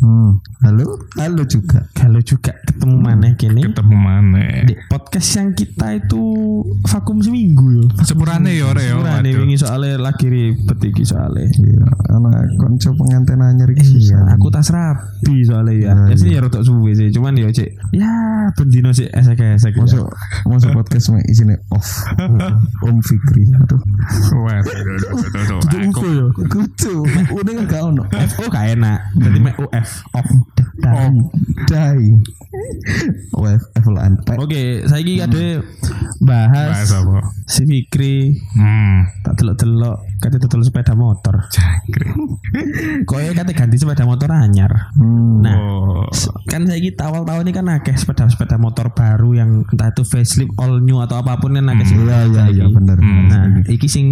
Rek. Cok. Halo, halo juga. Kalau juga ketemu mana kini Ketemu mana? di podcast yang kita itu vakum seminggu yo. Sepurane yo Rek yo. Nah, Waduh. ini soalnya lagi ribet iki soalnya. Iya, anak konco pengantin anyar iki Iya, aku tas rapi soalnya ya. Nah, Ya sih ya rotok suwe sih, cuman ya cek. Ya, bendino sih esek-esek. ya. masuk masuk podcast mah isinya off. Om Fikri. Aduh. Waduh, aduh, aduh, aduh, aduh. Kudu Aku- UFO yo. Kudu, udah kan gak ono. FO gak enak. Jadi mek UF off. Dai. Wef, Evelan. Oke, saya ini ada bahas bahas apa? si Fikri Hmm. tak delok-delok kate dodol sepeda motor. Jangkrik. Koyo kate ganti sepeda motor anyar. Hmm. Nah, Oh. kan saya kita awal tahun ini kan akeh sepeda-sepeda motor baru yang entah itu facelift all new atau apa pun kan akeh sing Iya, iya, iya, saiki. bener. Hmm. Nah, iki sing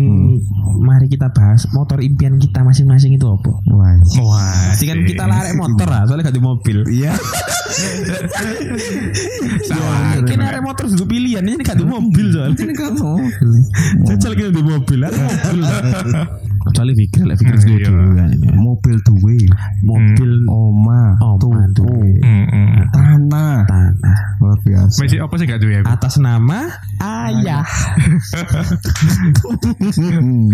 mari kita bahas motor impian kita masing-masing itu apa? Wah. Wah. Kan kita larek motor lah, soalnya ganti mobil. Iya. Sama. Kan arek motor dulu pilihan, ini ganti mobil soalnya. Ini kan mobil. Jajal kita di mobil, arek mobil. Kecuali Fikri, lah Fikri Iya. setuju kan ini. Mobil duwe. Mobil Oma. Oh, Tuku. duwe. Hmm, hmm. Tanah. tanah Luar biasa. Masih apa sih gak duwe aku? atas nama ayah. Hmm.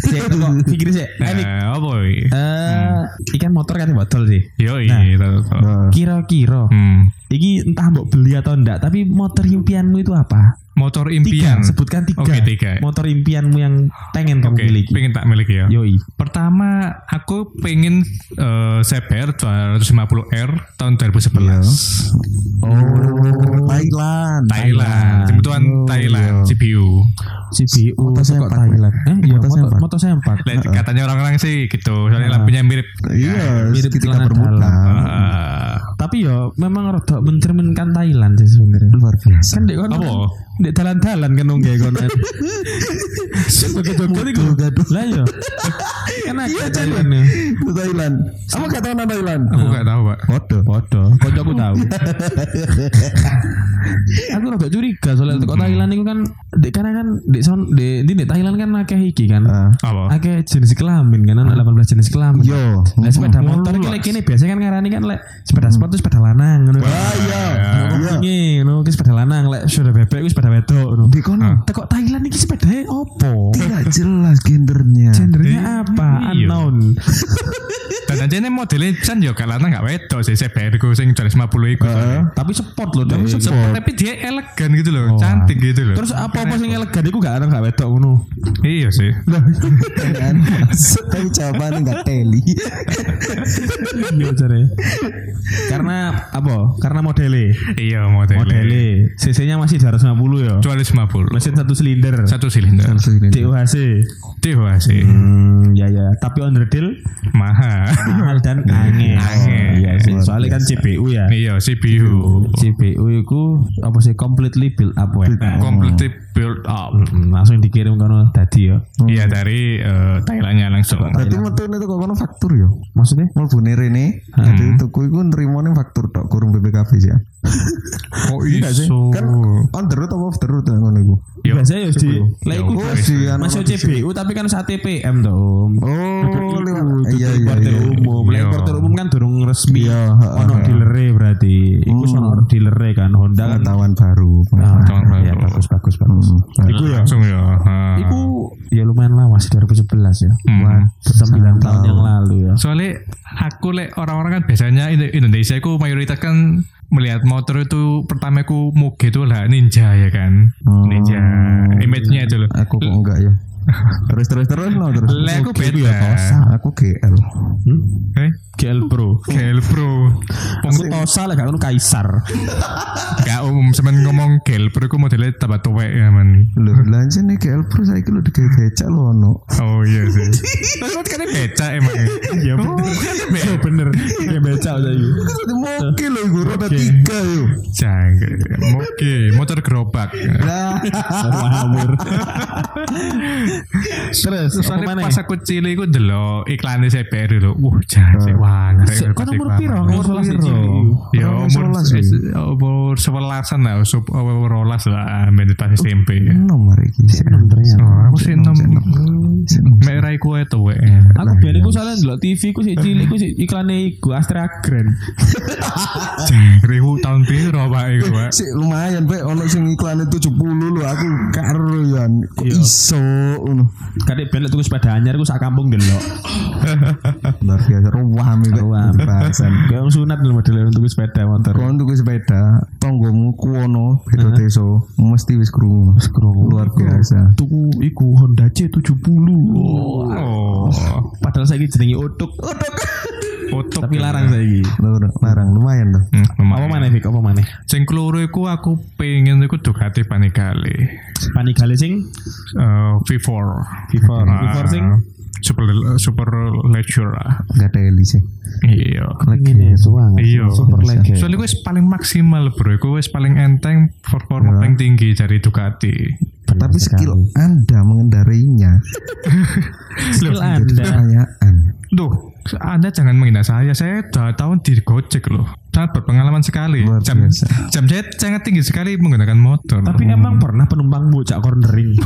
Sik, kok Fikri sih. Eh. Eh, apa iki? Eh, ikan motor kan botol sih. Yo Nah. iya, tahu. Nah, Kira-kira, Hmm. Iki entah mbok beli atau enggak, tapi motor impianmu itu apa? Motor Tiga, impian. sebutkan tiga. Oke, tiga. Motor impianmu yang pengen kamu Oke, miliki. pengen tak miliki ya. Yoi. Pertama, aku pengen eh, CBR 250R tahun 2011. Oh, Thailand. Thailand, kebetulan Oh, Thailand, iya. CPU. CPU Motor kok sempak, Thailand. Eh, iya, Motor motor, sempak. Lah, Katanya orang-orang sih gitu, soalnya Nah. lampunya mirip. Iya, Mirip bermuda. dalam. Eh, Tapi yo memang rada mencerminkan Thailand sih sebenarnya. Luar biasa. Kan dek kono. Apa? kan, Dek dalan-dalan kan nunggu kono. Joget-joget iku. Gaduh. Lah yo. Kan Iya. Thailand ya. Thailand. Apa kata orang Thailand? aku gak tahu, Pak. Foto. Podo, kocok aku tahu. aku rada curiga soalnya kok Thailand itu kan dek karena kan dek son dek di dek Thailand kan akeh iki kan. Ah. Apa? Akeh jenis kelamin kan ada 18 jenis kelamin. Yo. Nah, sepeda motor lek kene biasanya kan ngarani kan lek sepeda sport itu sepeda lanang ngono. Ah, iya. Iya. Ini ngono ki sepeda lanang lek sepeda bebek ku sepeda wedok ngono. Di kono Tekok Thailand iki sepedanya opo? tidak jelas gendernya. Gendernya apa? Iya. Unknown. Dan aja ini modelnya Chan yo gak lanang gak wedok sih ku sing 250 iku. Heeh. Tapi sport loh. Tapi Dek. sport. Tapi dia elegan gitu loh, Oh, cantik gitu loh. Terus apa-apa sing elegan iku gak ada gak wedok ngono. iya sih. kan tapi jawabannya nggak teli Iya jare. Karena apa? Karena modele. Iya modelnya. Modele. CC-nya masih 250 ya. 250. Mesin satu silinder. Satu silinder. DUHC. Dewa sih. Hmm, ya ya. Tapi underdeal Mahal. mahal dan angin. Angin. Iya sih. Soalnya kan CPU ya. Iya, CPU. CPU itu apa sih completely build up ya. Completely build up. Mm, langsung dikirim kono tadi ya. Iya dari eh, Thailandnya langsung. berarti metu itu kok kono faktur yo Maksudnya? mau bunyi Rene jadi tuku iku nerimone faktur tok kurung BPKB sih ya Kok Enggak sih. iso? kan on the road apa off the road lah ngono iku Yo. Biasanya ya di lah iku Oh, anu masih. CBU tapi kan saat TPM tuh. Om. oh lewat iya iya Importer iya umum. Lah Iya. importer umum kan durung resmi. Iya, Ono dealere berarti. Iku sono dealere kan Honda kan. pengetahuan baru Ah, Tahun baru. ya bagus bagus bagus. Hmm. Iku ya. Langsung ya. Iku ya lumayan lama sih 2011 ya. Hmm. 9 tahun yang lalu ya. Soalnya aku lek orang-orang kan biasanya Indo- Indonesia aku mayoritas kan melihat motor itu pertama aku muge itu lah ninja ya kan. Oh. Ninja. Image-nya itu loh. aku kok enggak ya terus terus terus no terus aku beda. ya Tosa. aku GL Hmm? Eh, GL Pro. Gel Pro. Aku Tosa lah gak Kaisar. Gak umum semen ngomong Gel Pro aku modelnya tambah tuwek ya man. lho lanjut nih GL Pro saya kira udah kayak becak lo ono Oh iya sih. Terus kan beca emang. Iya Oh, bener. Iya bener. Kayak becak tadi. Moke lo gue roda tiga yuk Jangan. Oke, motor gerobak. nah Ngawur. Terus mana? pas aku cilik aku delok iklan CBR dulu. Wah, jangan sih wah. Kau nomor piro? Nomor Nomor sebelas piro? Ya umur umur sebelasan lah, sup umur rolas lah, main pas SMP ya. Nomor iki. sih. Enam ternyata. Oh, aku sih enam. Sik nom. Merah iku itu we. Aku biar iku soalnya ndelok TV ku sik cilik ku sik iklane iku Astra Grand. Ribu tahun biru apa iku Pak? Sik lumayan pe ono sing iklane 70 lho aku karo ya Iya. iso. Kadek belok tuku sepeda anyar ku sak kampung delok. Luar biasa ruwam Ruam. bahasan. Kayak wong sunat lho model tuku sepeda motor. Kon tuku sepeda, tonggomu kuwono beda desa, mesti wis krungu. Luar biasa. Tuku iku Honda C70. Oh, Padahal saiki jenenge Otuk. foto Tapi larang saiki. Larang, larang lumayan loh. Hmm, Apa maneh Fik? Apa maneh? Sing keloro iku aku pengen iku Ducati Panigale. Panigale sing Eh, V4. V4. Ah, V4 sing super super leisure lah. Gak ada heli sih. Iya. ngene suang. Iya. Super lega. Soalnya gue paling maksimal bro, gue paling enteng performa paling tinggi dari Ducati. Tapi skill Anda mengendarainya skill Anda. pertanyaan. Duh, Anda jangan menghina saya. Saya dua tahun di Gojek loh. Sangat berpengalaman sekali. Luar Jam, biasa. jam saya sangat tinggi sekali menggunakan motor. Tapi emang pernah penumpang bocah cornering?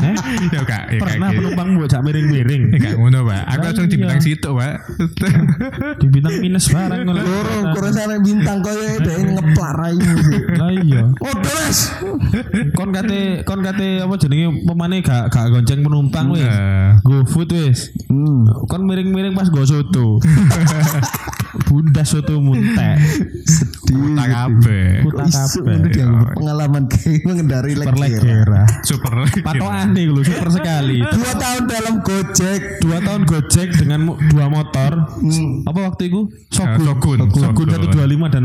Eh? ya kak, ya Pernah kak. penumpang bocah miring-miring? Ya kak, ngono pak. Aku langsung di Iya. bintang situ pak. Di bintang minus barang ngono. Loro kurang sampe bintang koyo dhek ngeplar raimu sih. Lah iya. Oh, terus. Kon kate kon kate apa jenenge pemane gak gak gonceng penumpang wis. Nah, Go food wis. Hmm. Kon miring-miring pas go soto. Bunda soto muntek. Sedih. Isu kabeh. itu dia pengalaman kayak mengendarai Super legera. legera. Super. Patokan nih lho super sekali. Dua tahun dalam Gojek. Dua tahun Gojek dengan dua motor. Hmm. Apa waktu itu? Ah, Sogun. Sogun. Sogun Sogun. 125 dan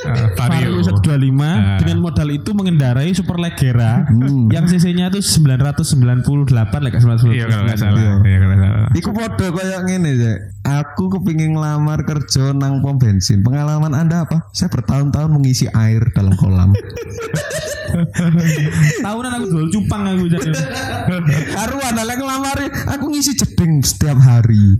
Ah, Vario. Vario 125 Ah. dengan modal itu mengendarai Super Leggera Hmm. yang cc-nya itu 998 lah 998. Iya kalau nggak salah. Iya kalau nggak salah. Iku podo kayak ngene ya. Aku kepingin ngelamar kerja nang pom bensin. Pengalaman Anda apa? Saya bertahun-tahun mengisi air dalam kolam. Tahunan aku jual cupang aku jadi. Karuan lek ngelamar aku ngisi jeding setiap hari.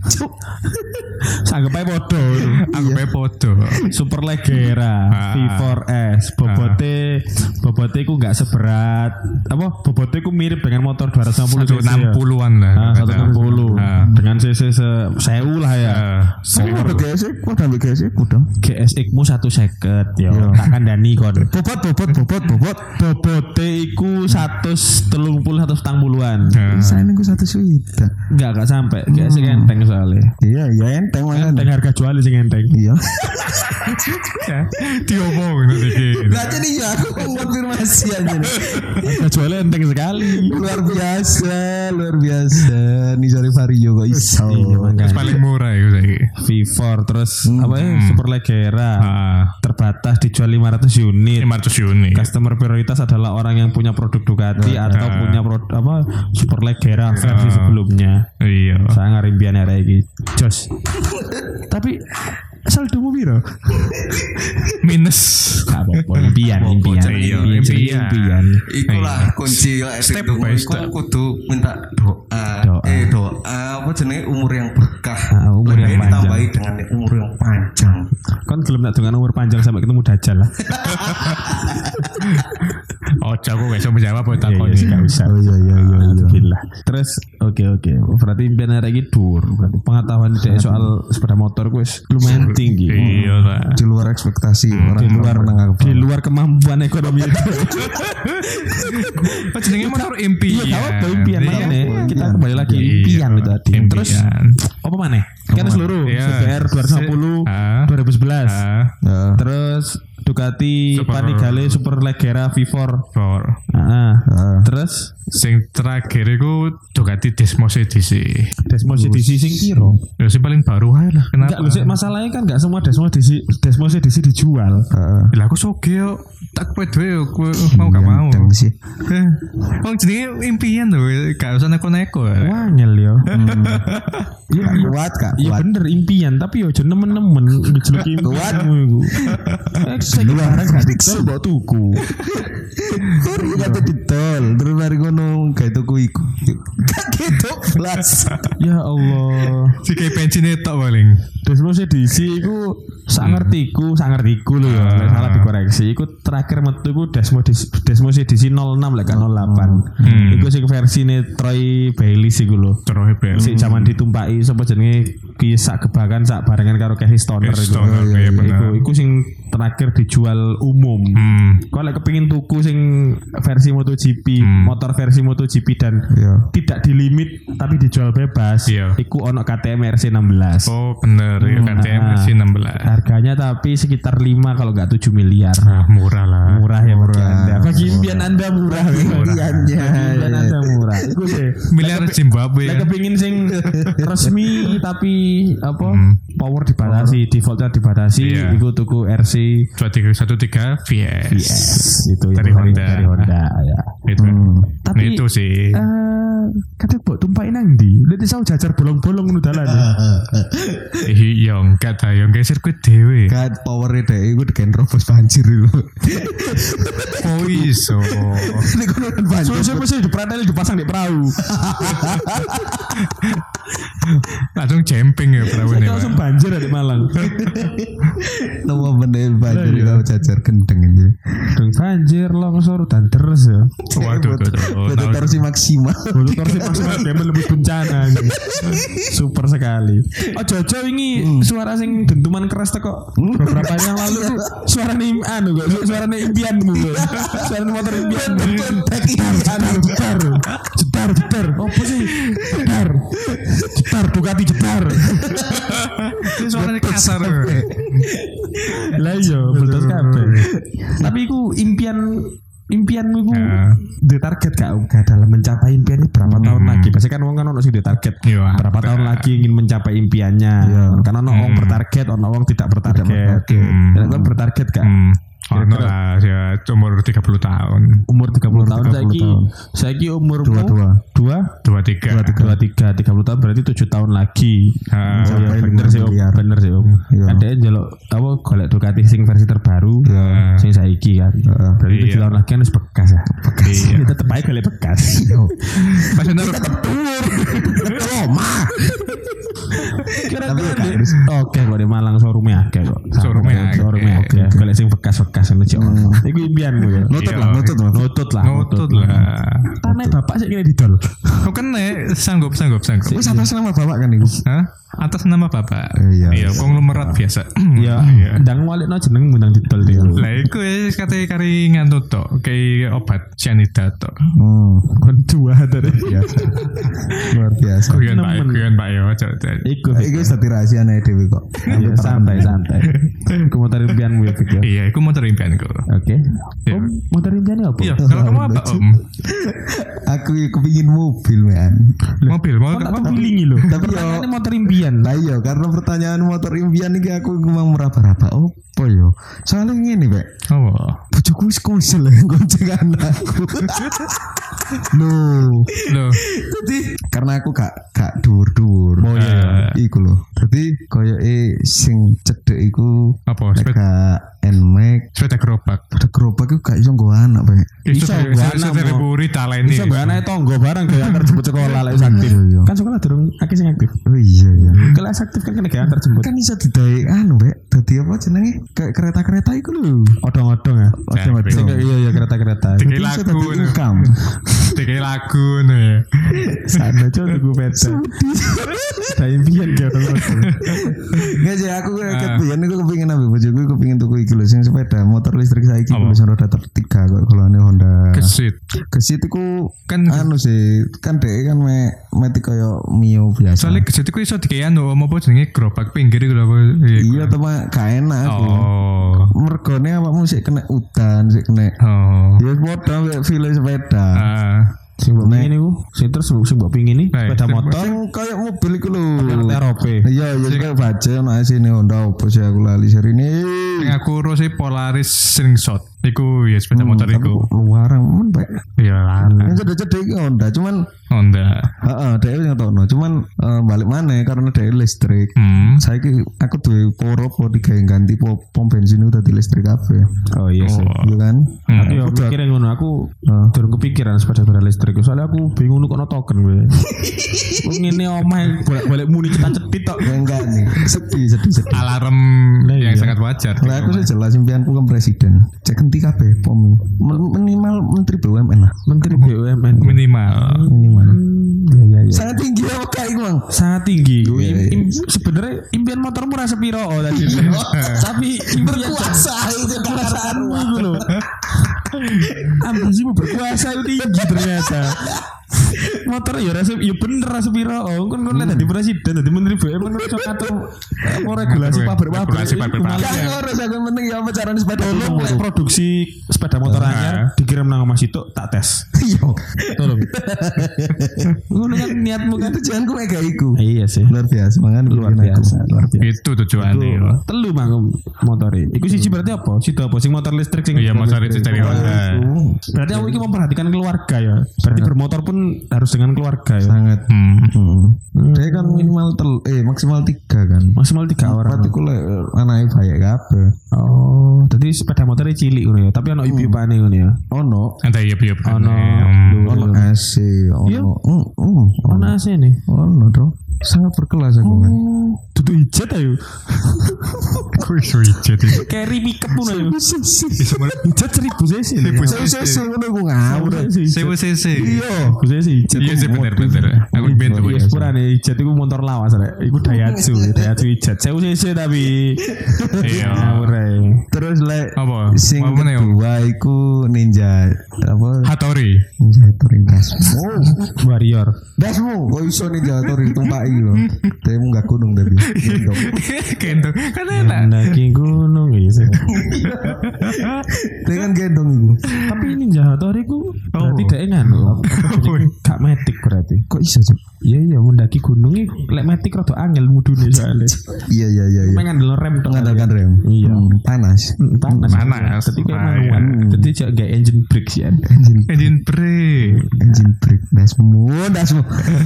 Sanggep ae podo. Aku pe foto. Super Leggera Ah. V4S bobote bobote ku nggak seberat apa bobote ku mirip dengan motor 250 Satu cc enam ya. puluhan lah. Ah, 160 Ah. dengan cc se sewu lah ya. Saya udah GSE, udah ambil GSE, udah. GSX mu satu seket yo tak kandani kon. Bobot, bobot, bobot, bobot. Bobote iku 130 atau setang puluhan. Ah. Saya nunggu satu swida. Enggak enggak sampai. GSX enteng soalnya. Iya, iya enteng mana? Enteng harga jual sing enteng. Iya. Diomong nanti gitu. Lah jadi ya aku konfirmasi aja. Harga jualnya enteng sekali. Luar biasa, luar biasa. Nih sorry Vario kok iso. Iya, paling murah itu lagi. V4 terus apa ya Super Leggera Ah, terbatas dijual 500 unit. 500 unit. Customer prioritas adalah orang yang punya produk Ducati atau punya produk apa Super Leggera versi sebelumnya. Iya. Saya ngarimpian ya iki. Jos. Tapi saldo mu piro? Minus. Gak apa-apa, impian, impian, Iya, impian, impian. impian. Iku lah kunci lah Step by step. kudu minta doa. Doa. Eh doa apa jenenge umur yang berkah. Umur yang Lebih panjang. ditambahi dengan umur yang panjang. Kon gelem nak dengan umur panjang sampai ketemu dajal lah. Oh, jago gak bisa menjawab buat Iya, takon iya, usah. Oh iya iya iya iya. Gila. Terus oke oke. Berarti impian hari ini dur. Berarti pengetahuan dia soal sepeda motor gue lumayan tinggi. Iya lah. Di luar ekspektasi orang Di luar di luar kemampuan ekonomi itu. Apa jenenge motor impian. Iya, apa impian Iya. kita kembali lagi Iya. impian itu tadi. Impian. Terus apa mana? Kan seluruh Iya. CBR 250 Ah. 2011. Ah, Nah, Terus Ducati Super- Panigale Super Leggera V4. for Ah. ah. Terus sing terakhir iku Ducati Desmos edisi. Desmos edisi sing piro? Ya sing paling baru aja lah. Enggak, Kenapa? lu sih masalahnya kan enggak semua Desmos edisi Desmos edisi dijual. ah. Lah aku soge yo tak kowe dhewe kowe mau gak mau. Ganteng sih. Eh, Wong jenenge impian lho, gak usah neko-neko. Wangel yo. Iya kuat kak. Iya bener impian tapi yo aja nemen-nemen. Kuat. saya barang gak didol mbok tuku. Baru kata didol, terus mari ngono kayak tuku iku. Gak gitu plus. Ya Allah. Si kayak pensiunnya tok paling. Desmos edisi iku sak ngertiku, sak ngertiku lho ya, nek salah dikoreksi. Iku terakhir metu iku Desmos edisi, Desmos edisi 06 lek kan 08. Hmm. Iku sing versine Troy Bayliss iku lho. Terus hebel. Sik zaman ditumpaki sapa jenenge ki sak kebakan sak barengan karo Casey Stoner iku. Stoner, Iya, iya, iya. Iku iku sing terakhir dijual umum. Hmm. Kalau lek kepengin tuku sing versi MotoGP, Hmm. motor versi MotoGP dan Iya. tidak dilimit tapi dijual bebas, Iya. iku ono KTM RC16. Oh bener ya KTM Ah. versi 16. Harganya tapi sekitar 5 kalau nggak 7 miliar. Ah, murah lah. Murah ya bagi Murah. Anda. Bagi impian Anda murah. Impiannya. Bagi impian Anda murah. Iku sih. Miliar Zimbabwe Lek kan. kepingin sing resmi tapi apa Hmm. power dibatasi, defaultnya dibatasi, Iya. iku tuku RC 2313 VS. VS itu yang Dari Honda. dari Honda ya. Itu. Tapi Nah, itu sih. eh kadang buat tumpahin nang di. Lihat saya jajar bolong-bolong nu dalan. Iya, enggak ta, yo enggak sirkuit dhewe. Kan power deh, iku dengan robos banjir itu. Oh iso. Ini kono banjir. So, saya mesti diperantel dipasang di perahu. Langsung jemping ya perahu ini. langsung banjir di Malang. Nama bener banjir Iya. kalau jajar gendeng aja. Dan banjir longsor dan terus ya. Waduh, Betul maksimal. Bulu torsi maksimal game lebih bencana. Super sekali. Oh Jojo ini suara sing dentuman keras teko beberapa hari yang lalu tuh suara nih anu kok suara nih impianmu kok. Suara motor impianmu. Jedar, jedar, jedar. Apa sih? Jedar, jedar, Ducati jedar. Ini suaranya kasar. Lah iya, betul kabeh. Tapi iku impian impianmu iku Ya. di target gak gak dalam mencapai impiannya berapa tahun lagi biasanya kan orang kan ono sing di target Iya, berapa tahun lagi ingin mencapai impiannya karena ono orang bertarget ono orang tidak bertarget bertarget. Hmm. Bertarget gak Hmm. Ono lah ya umur 30 tahun. umur 30 tahun 30 saiki tahun. saiki umurmu Dua-dua. dua 23. dua tiga tiga puluh tahun berarti tujuh tahun lagi Ah, Oh, iya, bener sih om bener sih om Iya. ada yang jaluk apa golek Ducati sing versi terbaru Ah. sing saiki kan berarti tujuh Iya. tahun lagi kan harus bekas ya bekas Iya. tetep aja golek bekas Pas bener Roma. kira-kira Tapi ya, di- harus. oke kok di Malang showroomnya akeh kok Showroomnya akeh. showroomnya oke golek sing bekas-bekas ngono sih om iku impianmu ya Nutut Iya. lah, nutut lah. nutut lah nutut lah. tanah bapak sih kira didol Kau kena sanggup sanggup sanggup. Wis atas nama bapak kan iku. Hah? Atas nama bapak. Iya. Iya, konglomerat biasa. ya Iya. ndang walekno jeneng mundang didol dia Lah iku ya kate kari ngantut tok, kayak obat cyanida tok. Hmm, kon dua dari biasa. Luar biasa. Kuyon Pak, kuyon Pak yo, iku Iku dadi rahasia nih Dewi kok. Iya, santai santai. Iku motor impianmu ya, Fik, ya. Iya, iku motor impianku. Oke. Iya. Om, motor impiannya apa? Iya, kalau kamu apa Om? Aku kepingin mobil man. Mobil, mau apa? pilingi lho. Tapi Pertanyaannya motor impian. Lah iya karena pertanyaan motor impian iki aku memang meraba-raba opo yo. Soalnya ngene, Pak. Oh, Bojoku wis konsel ya gonceng anakku. Loh. loh, Jadi karena aku gak gak dhuwur-dhuwur. Oh iya. Iku loh. Jadi koyoke sing cedek iku apa? nek Sepeda, gak Nmax sepeda gerobak. pada gerobak iku gak iso nggo anak, Pak. Iso, gua iso, anak iso mau. terburi taleni. Bisa mbak anaknya tonggo barang kayak antar jemput sekolah lek wis aktif. Iya, iya. Kan sekolah durung akeh sing aktif. Oh iya iya. Kalau wis aktif kan kena kayak antar jemput. Kan bisa didai anu, Pak. Dadi apa jenenge? Kayak kereta-kereta iku lho. Odong-odong ya. Kayak- Iya iya kereta-kereta. Tiga Bisa lagu. Tiga lagu ya. Sana coba tuku peta. Ada impian kayak odong-odong. Enggak sih aku Ah. kepikiran aku kepingin ambil bojoku aku kepingin tuku iki lho sing sepeda motor listrik saiki Apa? lho sing roda tertiga kok kalau ini Honda. Kesit. Kesit iku Kan anu sih kan dek kan me meti kaya Mio biasa. soalnya kesit itu iso dikayak anu apa jenenge gerobak pinggir iku lho apa. iya teman gak enak aku. Oh. Mergone awakmu sik kena udan, sik kena Oh. Ya padha file sepeda. Ah, Sing mbok pingin iku, sing terus sing mbok pingin Nah, sepeda sing- motor Sing kaya mobil iku lho. ROP. Iya, iya kayak baca ono sini Honda opo sih aku lali ini. sing aku urus Polaris slingshot. Iku ya sepeda motor Tapi iku. luarang men baik. Iya lah. Yang cedek-cedek Honda, cuman Honda. heeh, dhek ngetokno, cuman eh, balik mana karena dhek listrik. Hmm. Saya aku duwe poro po digawe ganti po, pom bensin itu tadi listrik kabeh. Oh iya sih. Oh. Iya kan? Hmm. Tapi yo mikirnya ngono aku durung kepikiran sepeda sepeda listrik soalnya aku bingung kok token gue. Kok ngene omah bolak-balik muni cetak-cetit tok. Ya enggak nih. Sedih, sedih, sedih. Alarm Nah, yang iya. sangat wajar. Lah aku sih jelas impianku kan presiden. Cek henti kabeh pom. Minimal menteri BUMN lah. Menteri BUMN. Minimal. Minimal. Iya iya iya. Sangat tinggi kayak iku, Bang? Sangat tinggi. Iya, iya. im- sebenarnya impian motormu rasa piro oh, tadi. Tapi impian Berkuasa itu kekuasaanmu itu loh. Ambisimu berkuasa itu tinggi ternyata. Motor ya rasa ya bener rasa piro oh kan kan dadi presiden dadi menteri BUMN kan ngatur apa regulasi pabrik-pabrik. Regulasi pabrik-pabrik. Kan harus aku penting ya apa caranya sepeda Tolong lek produksi sepeda motor Nah. anyar dikirim nang Mas itu tak tes. Iya. Tolong. Ngono kan niatmu kan. Tujuanku mega iku. Iya sih. Luar biasa, mangan Luar biasa, luar biasa. Itu tujuannya. Iku ya. telu mang motor Iku siji berarti apa? Sido apa sing motor listrik sing Iya, motor dari Honda. Berarti aku iki memperhatikan keluarga ya. Berarti bermotor pun harus dengan keluarga ya. Sangat. Hmm. Hmm. Dia kan minimal tel eh maksimal tiga kan. Maksimal tiga orang. Berarti ku lek anake bayak kabeh. Oh, jadi sepeda motornya cilik ngono ya. Tapi ono ibu-ipane ngono ya. Ono Ada iya iya. Ono. ono AC, ono. Mm, Ono AC nih. Ono dong. Sangat berkelas aku kan. Oh, Tutu hijat ayo. Kok iso ijet itu? Carry pickup ngono ya. Iso mana? Hijat 1000 cc. Seribu Saya saya ngono ku ngawur. Sewu cc. Iya. Gue sih. Iya sih bener bener. Aku ben tuh. Iya, sepurane hijat itu motor lawas rek. Iku Daihatsu, Daihatsu hijat. Saya cc tapi Iya. Terus lek Apa? sing kedua iku ninja apa Hatori. ninja touring dasmu. Warrior. Dasmu kok iso ninja touring tumpaki lho. Tapi enggak gunung tapi. Gendong. Kan enak. Mendaki gunung iya sih. Dia kan gendong iku. Tapi ini Jahatori ku berarti dhek nganu. Gak berarti. Kok iso sih? Iya iya mendaki gunung iki lek metik rada angel mudune soalnya. Iya iya iya iya. Pengen dulu rem. Mengandalkan rem. Iya. Hmm, panas. Hmm, Panas. Panas. Jadi kayak Ah, manual. Jadi jangan gak engine brake sih. Engine Engine brake. engine brake dasmu dasmu.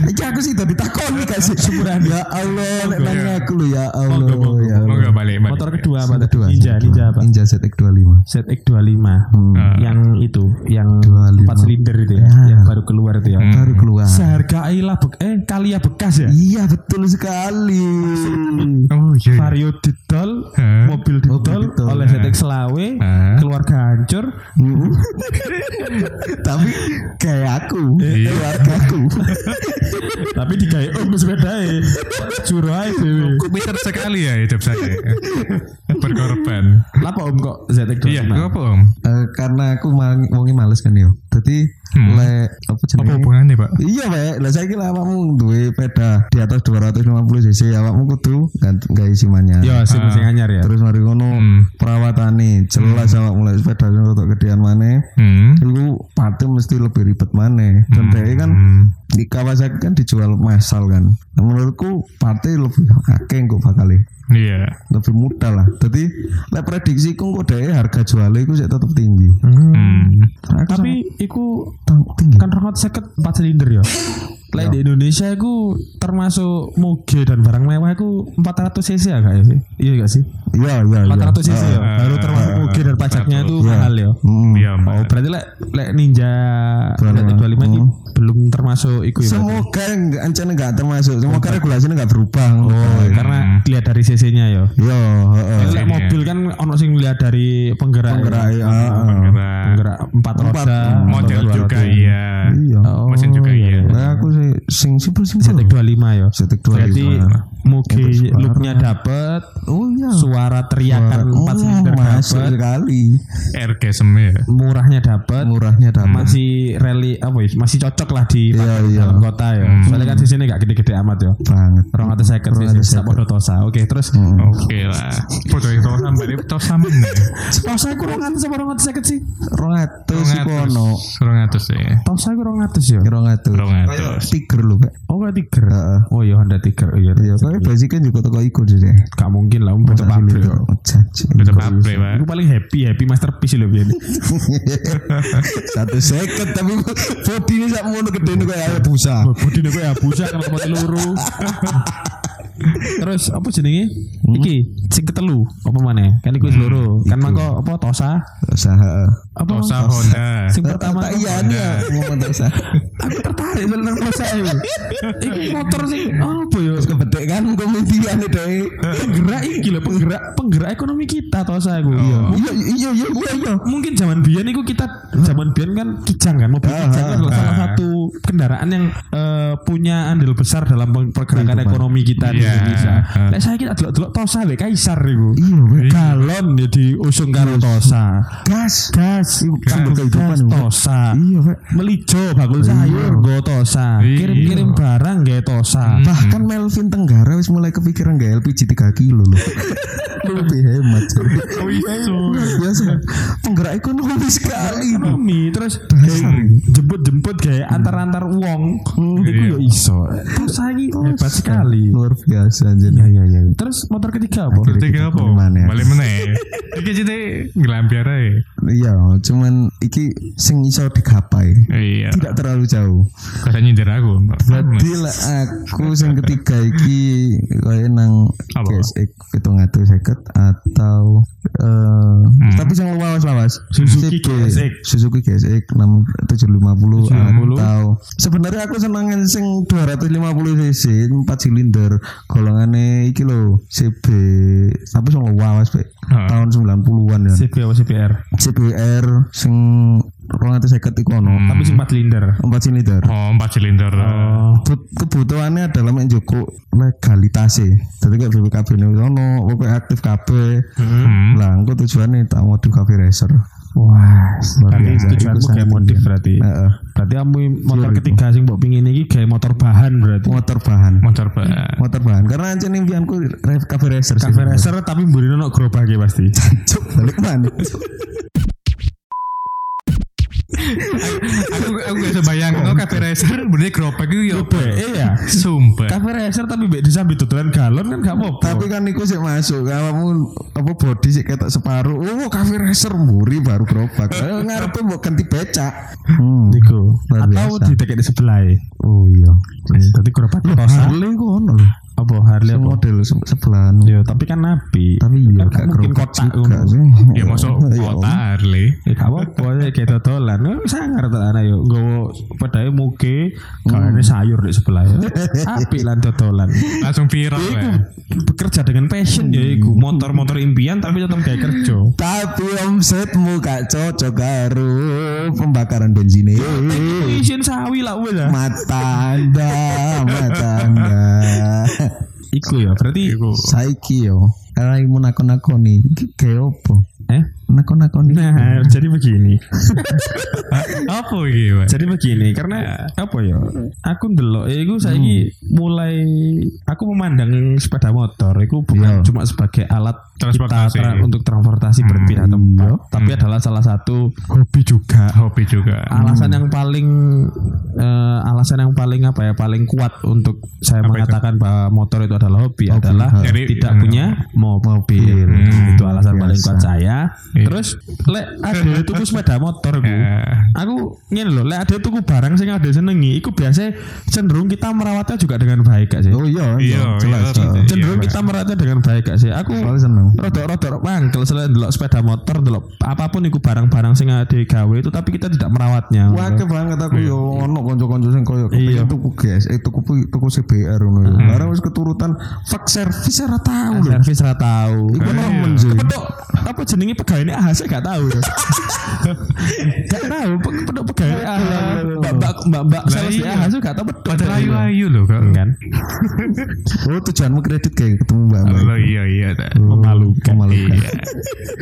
Iki aku sih tadi takoni gak sih syukuran ya Allah lek nanya aku lho ya Allah ya gak balik. Motor kedua apa? Kedua. Ninja, Ninja apa? Ninja ZX25. ZX25. Hmm. Ah. Yang itu, yang 25. 4 silinder itu ya, Ya. yang baru keluar itu ya. Hmm. Baru keluar. Seharga Ayla bek eh Kalia bekas ya. Iya betul sekali. Oh iya. iya. Vario didol, Hah? mobil Mobil didol didol. oleh ZX Selawe, Hah? keluarga hancur. Tapi kayak aku, Iya. keluarga aku. tapi digawe om sepeda e. Ae dhewe. Komputer sekali ya hidup saya. Berkorban. Lapa om kok ZX25? Iya, apa om? Eh, karena aku wonge males kan yo. Jadi Hmm. le apa Apa jenenge? hubungannya pak? Iya, Pak. Lah saiki lah awakmu duwe sepeda di atas 250 cc, awakmu kudu ganti gawe simannya. Yo sing Ah. sing anyar ya. Terus mari ngono Hmm. perawatane jelas awak mulai sepeda sing rotok gedean maneh. Hmm. Iku pate mesti lebih ribet maneh. Dan dhek kan Hmm. Di Kawasaki kan dijual massal kan. Nah, menurutku pate lebih akeh kok bakal Iya. lebih mudah lah. Jadi lek prediksi ku kok dhek harga jualnya iku sik tetep tinggi. Hmm. Tapi iku tinggi. kan rokok seket 4 silinder ya. Lek di Indonesia iku termasuk moge dan barang mewah iku 400 cc ya gak ya sih? Iya gak sih? Iya, iya, iya. 400 cc ya. Ah. Baru termasuk moge dan pajaknya itu Iya. mahal ya. Hmm. Iya, Oh, berarti lek lek Ninja 25. 25 ini Hmm. belum termasuk iku ya. Semoga enggak ancane enggak termasuk. Semoga regulasinya enggak berubah. Oh, karena dilihat dari cc-nya ya. Yo, heeh. Lek mobil kan ono sing lihat dari penggerak. Penggerak, ya. heeh. Penggerak. Empat roda. Model juga iya. Iya. Oh, Mesin juga iya. Nah, aku sih sing simpel-simpel. ZX25 ya. ZX25. Berarti moge Yang bersuara. looknya dapet, Oh iya. suara teriakan Suara- 4 Oh, silinder masuk dapet, sekali. Ergesem ya. murahnya dapet, Murahnya dapat. masih rally apa ya? Masih cocok lah di Iya, iya. dalam kota ya. Soalnya kan sini gak gede-gede amat ya. banget. Orang atau second sih, 250. tak podo tosa. Oke, terus Hmm. Oke lah. Foto itu sampai sama nih. tosa aku orang atas apa orang atas second sih? Rongatus iku ono. Rong atus ya. Tosa aku orang atas ya. Rongatus. Rong atus. Tiger lho, Kak. Oh, kayak Tiger. Heeh. Oh iya Honda Tiger. Iya. Iya, kayak basic kan juga toko iku sih. Gak mungkin lah, um baca pabrik. ya. Udah pabrik pak. Itu paling happy happy masterpiece lho biyen. Satu seket tapi body ini sak mono gede nih kayak busa. Bodine kowe abusa kalau mau loro. Terus apa jenenge? Iki sing ketelu apa maneh? Kan iku loro. Kan mangko apa Tosa? Usaha. Apa? Tosa Honda. Sing pertama Tak iya nih ngomong Tosa. aku tertarik nang Tosa itu. Iki motor sing apa ya? Kebedek kan komedian itu. Penggerak iki lho, penggerak penggerak ekonomi kita Tosa iku. Iya iya iya iya iya. Mungkin zaman biyen iku kita zaman biyen kan kijang kan, mobil Ah, kijang kan ah. salah satu kendaraan yang eh, punya andil besar dalam pergerakan ekonomi kita di Iya, Indonesia. ah. Lek saya kita delok-delok Tosa wek kaisar iku. Iya. Galon ya diusung karo Tosa. Gas. Gas, Wek. Tosa. Iya, Wek. Melijo bakul sayur go Tosa. Iya. Kirim-kirim barang ge Tosa. Bahkan Melvin Tenggara wis mulai kepikiran gak LPG 3 kilo loh. Lebih hemat. Oh biasa. Penggerak ekonomi sekali. ekonomi terus Dasar. jemput-jemput kayak antar-antar uang itu Iya. yo iso terus lagi hebat sekali Luar biasa anjir. ya ya ya terus motor ketiga apa Akhirnya Tiga kita apa? ya? Balik meneh. Iki jadi ngelampiar ae. Iya, cuman iki sing iso digapai. Iya. Tidak terlalu jauh. Kasa nyindir aku. Berarti lah aku sing ketiga iki kaya nang? GSX hitung atus seket atau eh tapi yang lawas-lawas Suzuki CB, GSX. Suzuki GSX 6750 750. atau sebenarnya aku seneng sing 250 cc 4 silinder golongannya iki lho CB tapi sing lawas. Ah. tahun 90-an ya CB apa CBR CBR sing 250 iku ono. Tapi sing 4 silinder 4 silinder. Oh, empat silinder. Kebut- kebutuhannya adalah mencukup legalitasnya jadi kayak BPKB ini ono pokoknya aktif KB Hmm. lah aku tujuannya tak modif KB racer. Wah berarti tujuanmu kayak tinggi. berarti? Heeh. berarti kamu motor Iya, ketiga sing mbok pingin iki kayak motor bahan berarti? Motor bahan. Motor ba. motor bahan. Karena ancen impianku re- KB racer sih. Cafe racer tapi mburi ono gerobak ya pasti. Cuk, balik mana aku aku gak sebayang no kafe racer bener gerobak itu ya iya Sumpah. Cafe racer tapi mbek disambit tutulan galon kan gak apa-apa tapi kan niku sih masuk kamu apa body sih ketok separuh oh KB racer muri baru gerobak Eh, ngarepe mau ganti becak hmm. Niku. Atau di dekat di sebelah ya. oh iya Tadi gerobak tosa. Harley kok ono loh Apa Harley apa? model se- sebelah Ya, tapi kan nabi. tapi iya Kan gak mungkin gerobak kotak juga sih Ya masuk Iya, kota Harley. Ya gak apa-apa ya kayak dodolan. Ya sangar ta ana yo. Nggowo pedae muke kawane sayur di sebelah ya. Apik lan dodolan. Langsung viral ya. Bekerja dengan passion ya iku. Motor-motor impian tapi tetap kayak kerja. tapi omsetmu gak cocok karo pembakaran bensin Isin sawi lah wes lah. mata anda mata anda Iku ya berarti Iku. saiki yo raimu nakon-nakoni iki gawe opo eh nakon-nakoni Nah, jadi begini. Apa iki, Pak? Jadi begini, karena apa ya? Aku ndelok ya iku saiki mulai aku memandang sepeda motor itu bukan Iya. cuma sebagai alat Transportasi. kita tra- untuk transportasi berpindah tempat, tapi adalah salah satu hobi juga. Hobi juga. Alasan yang paling eh, alasan yang paling apa ya? Paling kuat untuk saya Apa itu? mengatakan bahwa motor itu adalah hobi, adalah Jadi, tidak eh, punya mobil. Hmm, itu alasan paling biasa. kuat saya. Iya. Terus lek ada tuku sepeda motor ku. Ya. Aku ngene lho, lek ada tuku barang sing ada senengi, iku biasa cenderung kita merawatnya juga dengan baik gak sih? oh iya Iya, iya jelas iya, iya. cenderung kita merawatnya dengan baik gak sih? Aku rodok-rodok mangkel selain delok sepeda motor, delok apa pun iku barang-barang sing ada di gawe itu tapi kita tidak merawatnya. Wake banget aku yo ono kanca-kanca sing koyo Iya. kepengin tuku gas, eh tuku tuku CBR ngono yo. Barang wis keturutan fuck service ora tau lho. Servis ra tahu. Iku Iya. nemen sih. Apa jenenge pegawai ini AHS gak tahu. gak tahu pe- pedok pegawai AHS. Mbak-mbak mbak-mbak Lah sales di iya. AHS gak tahu pedok. Padahal ayu-ayu loh, kan. Oh tujuanmu kredit kayak ketemu Mbak. Mbak. Oh iya iya. tak. Memalukan. Memalukan. Iya.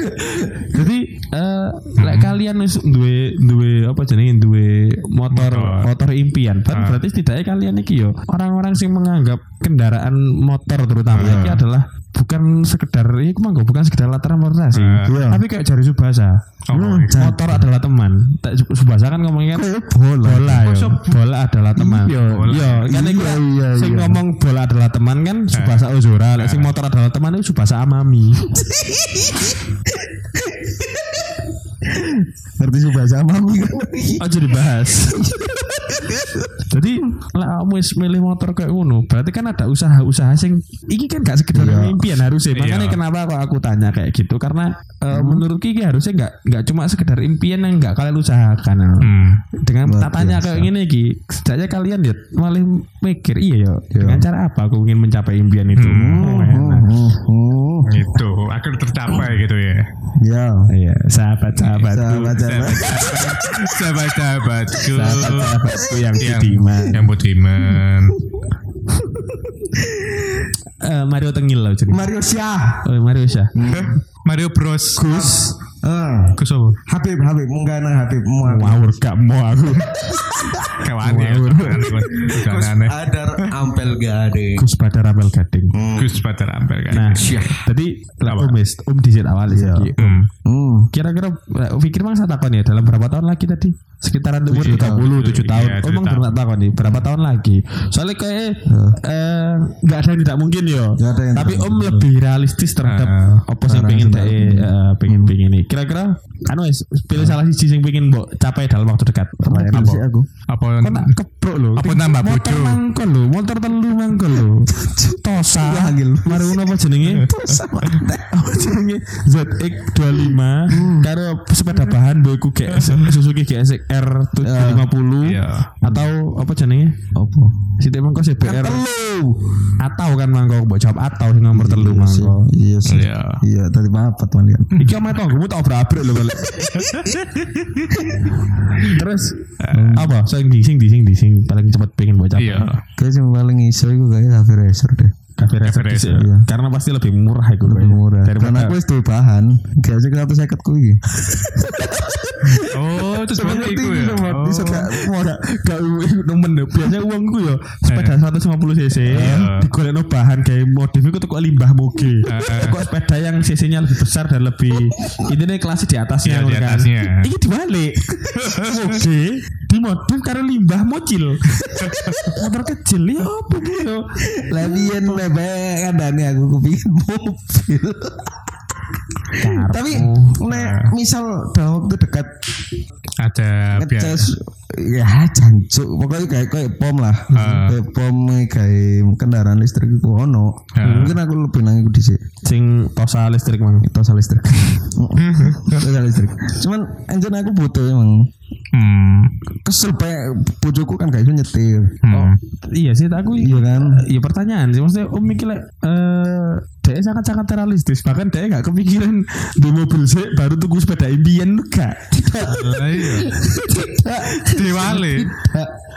Jadi eh lek kalian wis duwe duwe apa jenenge duwe motor Motor. impian, berarti, Ah. berarti setidaknya kalian iki yo orang-orang sing menganggap kendaraan motor terutama Ah. iki adalah bukan sekedar iku manggo bukan sekedar alat transportasi. Iya. tapi kayak jari subasa. Oh, Hmm, iya. motor adalah teman. Tak Sub- subasa kan ngomongnya kan bola. Bola yo. Bola adalah teman. Iya. Iya, kan iku Iya, iya, sing iya. ngomong bola adalah teman kan subasa Ozora, lek sing motor adalah teman itu subasa Amami. Ngerti sih bahasa mami kan. Aja dibahas. Jadi lah kamu milih motor kayak ngono, berarti kan ada usaha-usaha sing iki kan gak sekedar Iya. impian harusnya. Makanya Iya. kenapa kok aku tanya kayak gitu karena eh, menurut Kiki harusnya nggak nggak cuma sekedar impian yang nggak kalian usahakan. Hmm. Dengan Luar tatanya biasa. kayak gini Ki, setidaknya kalian ya malah mikir iya yo. Iya. Dengan cara apa aku ingin mencapai impian itu? Hmm, Enak. hmm, hmm. Gitu, akhirnya tercapai gitu ya. Ya. Iya, sahabat-sahabatku. Sahabat-sahabat. Sahabat-sahabatku. Sahabat-sahabatku yang yang budiman. Yang budiman. Eh, Mario Tengil loh jadi. Mario Syah. Oh, Mario Syah. Mario Bros. Gus. Eh, Gus apa? Habib, Habib, munggah nang Habib muak. Ngawur gak mau aku. Kawan ya. Ada ampel ada. Gus pada Rabel Gading. Gus Badar Ampel kan. Nah, jadi lah Om wis, Om disit awal. Hmm. Hmm. Kira-kira pikir mang saya takon ya dalam berapa tahun lagi tadi? Sekitaran umur Tujuh 30, 7 tahun. Iya, Oh, tujuh emang tahun. belum takon nih, berapa tahun lagi? Soalnya kayak eh nggak ada yang tidak mungkin yo. Yang Tapi Om lebih realistis terhadap Ah, apa sing orang pengen deh tidak pengen pengen ini. Kira-kira anu pilih salah siji sing pengen mbok capai dalam waktu dekat. Apa sih aku? Apa keprok lho. Apa nambah motor bojo? mangkol lho, motor telu mangkol lho. Tosa. Mari ngono apa jenenge? Tosa. Apa jenenge? ZX25 karo sepeda bahan mbok iku kayak Suzuki GSX-R 750 Iya. atau apa jenenge? Apa? Sithik mangko CBR Telu. atau kan mangko mbok jawab atau sing nomor telu Iya sih. mangko. Iya sih. Iya. Iya, tadi papat man kan. Iki omahe tanggomu tak obrak-abrik lho balik. Terus apa? Sing di sing di sing di sing paling cepet pengen mbok capai. Iya. Kayak yang paling iso itu kayak Racer deh. Cafe racer Cafe racer. ya. Karena pasti lebih murah itu Lebih murah. Dan Daripada aku itu bahan. Gak sih satu seket ku iki. Oh, itu seperti itu ya. Oh. Bisa gak Gak gak nemen deh. Biasanya uangku ya sepeda 150 cc digolekno bahan kayak modif itu kok limbah moge. Kok sepeda yang cc-nya lebih besar dan lebih ini kelasnya di atasnya Iya, di kan. atasnya. Ini dibalik. moge dimodif karena limbah mocil. Motor kecil ya apa gitu. Labian lebek kadane aku kepingin mobil. Tapi nek misal dalam waktu dekat Ada biar ngecas ya jancuk. Pokoknya kayak kayak pom lah. Kayak pom kayak kendaraan listrik itu ono. Mungkin aku lebih nang iku dhisik. Sing tosa listrik mang. tosa listrik. Tosa listrik. Cuman anjir aku butuh emang Hmm. kesel bae bojoku kan gak iso nyetir. Hmm. Iya sih aku iya kan? Iya pertanyaan sih. Maksudnya Om mikir eh dia sangat sangat realistis. Bahkan dia nggak kepikiran di mobil sih baru tuku sepeda impian enggak Lah iya. Diwali.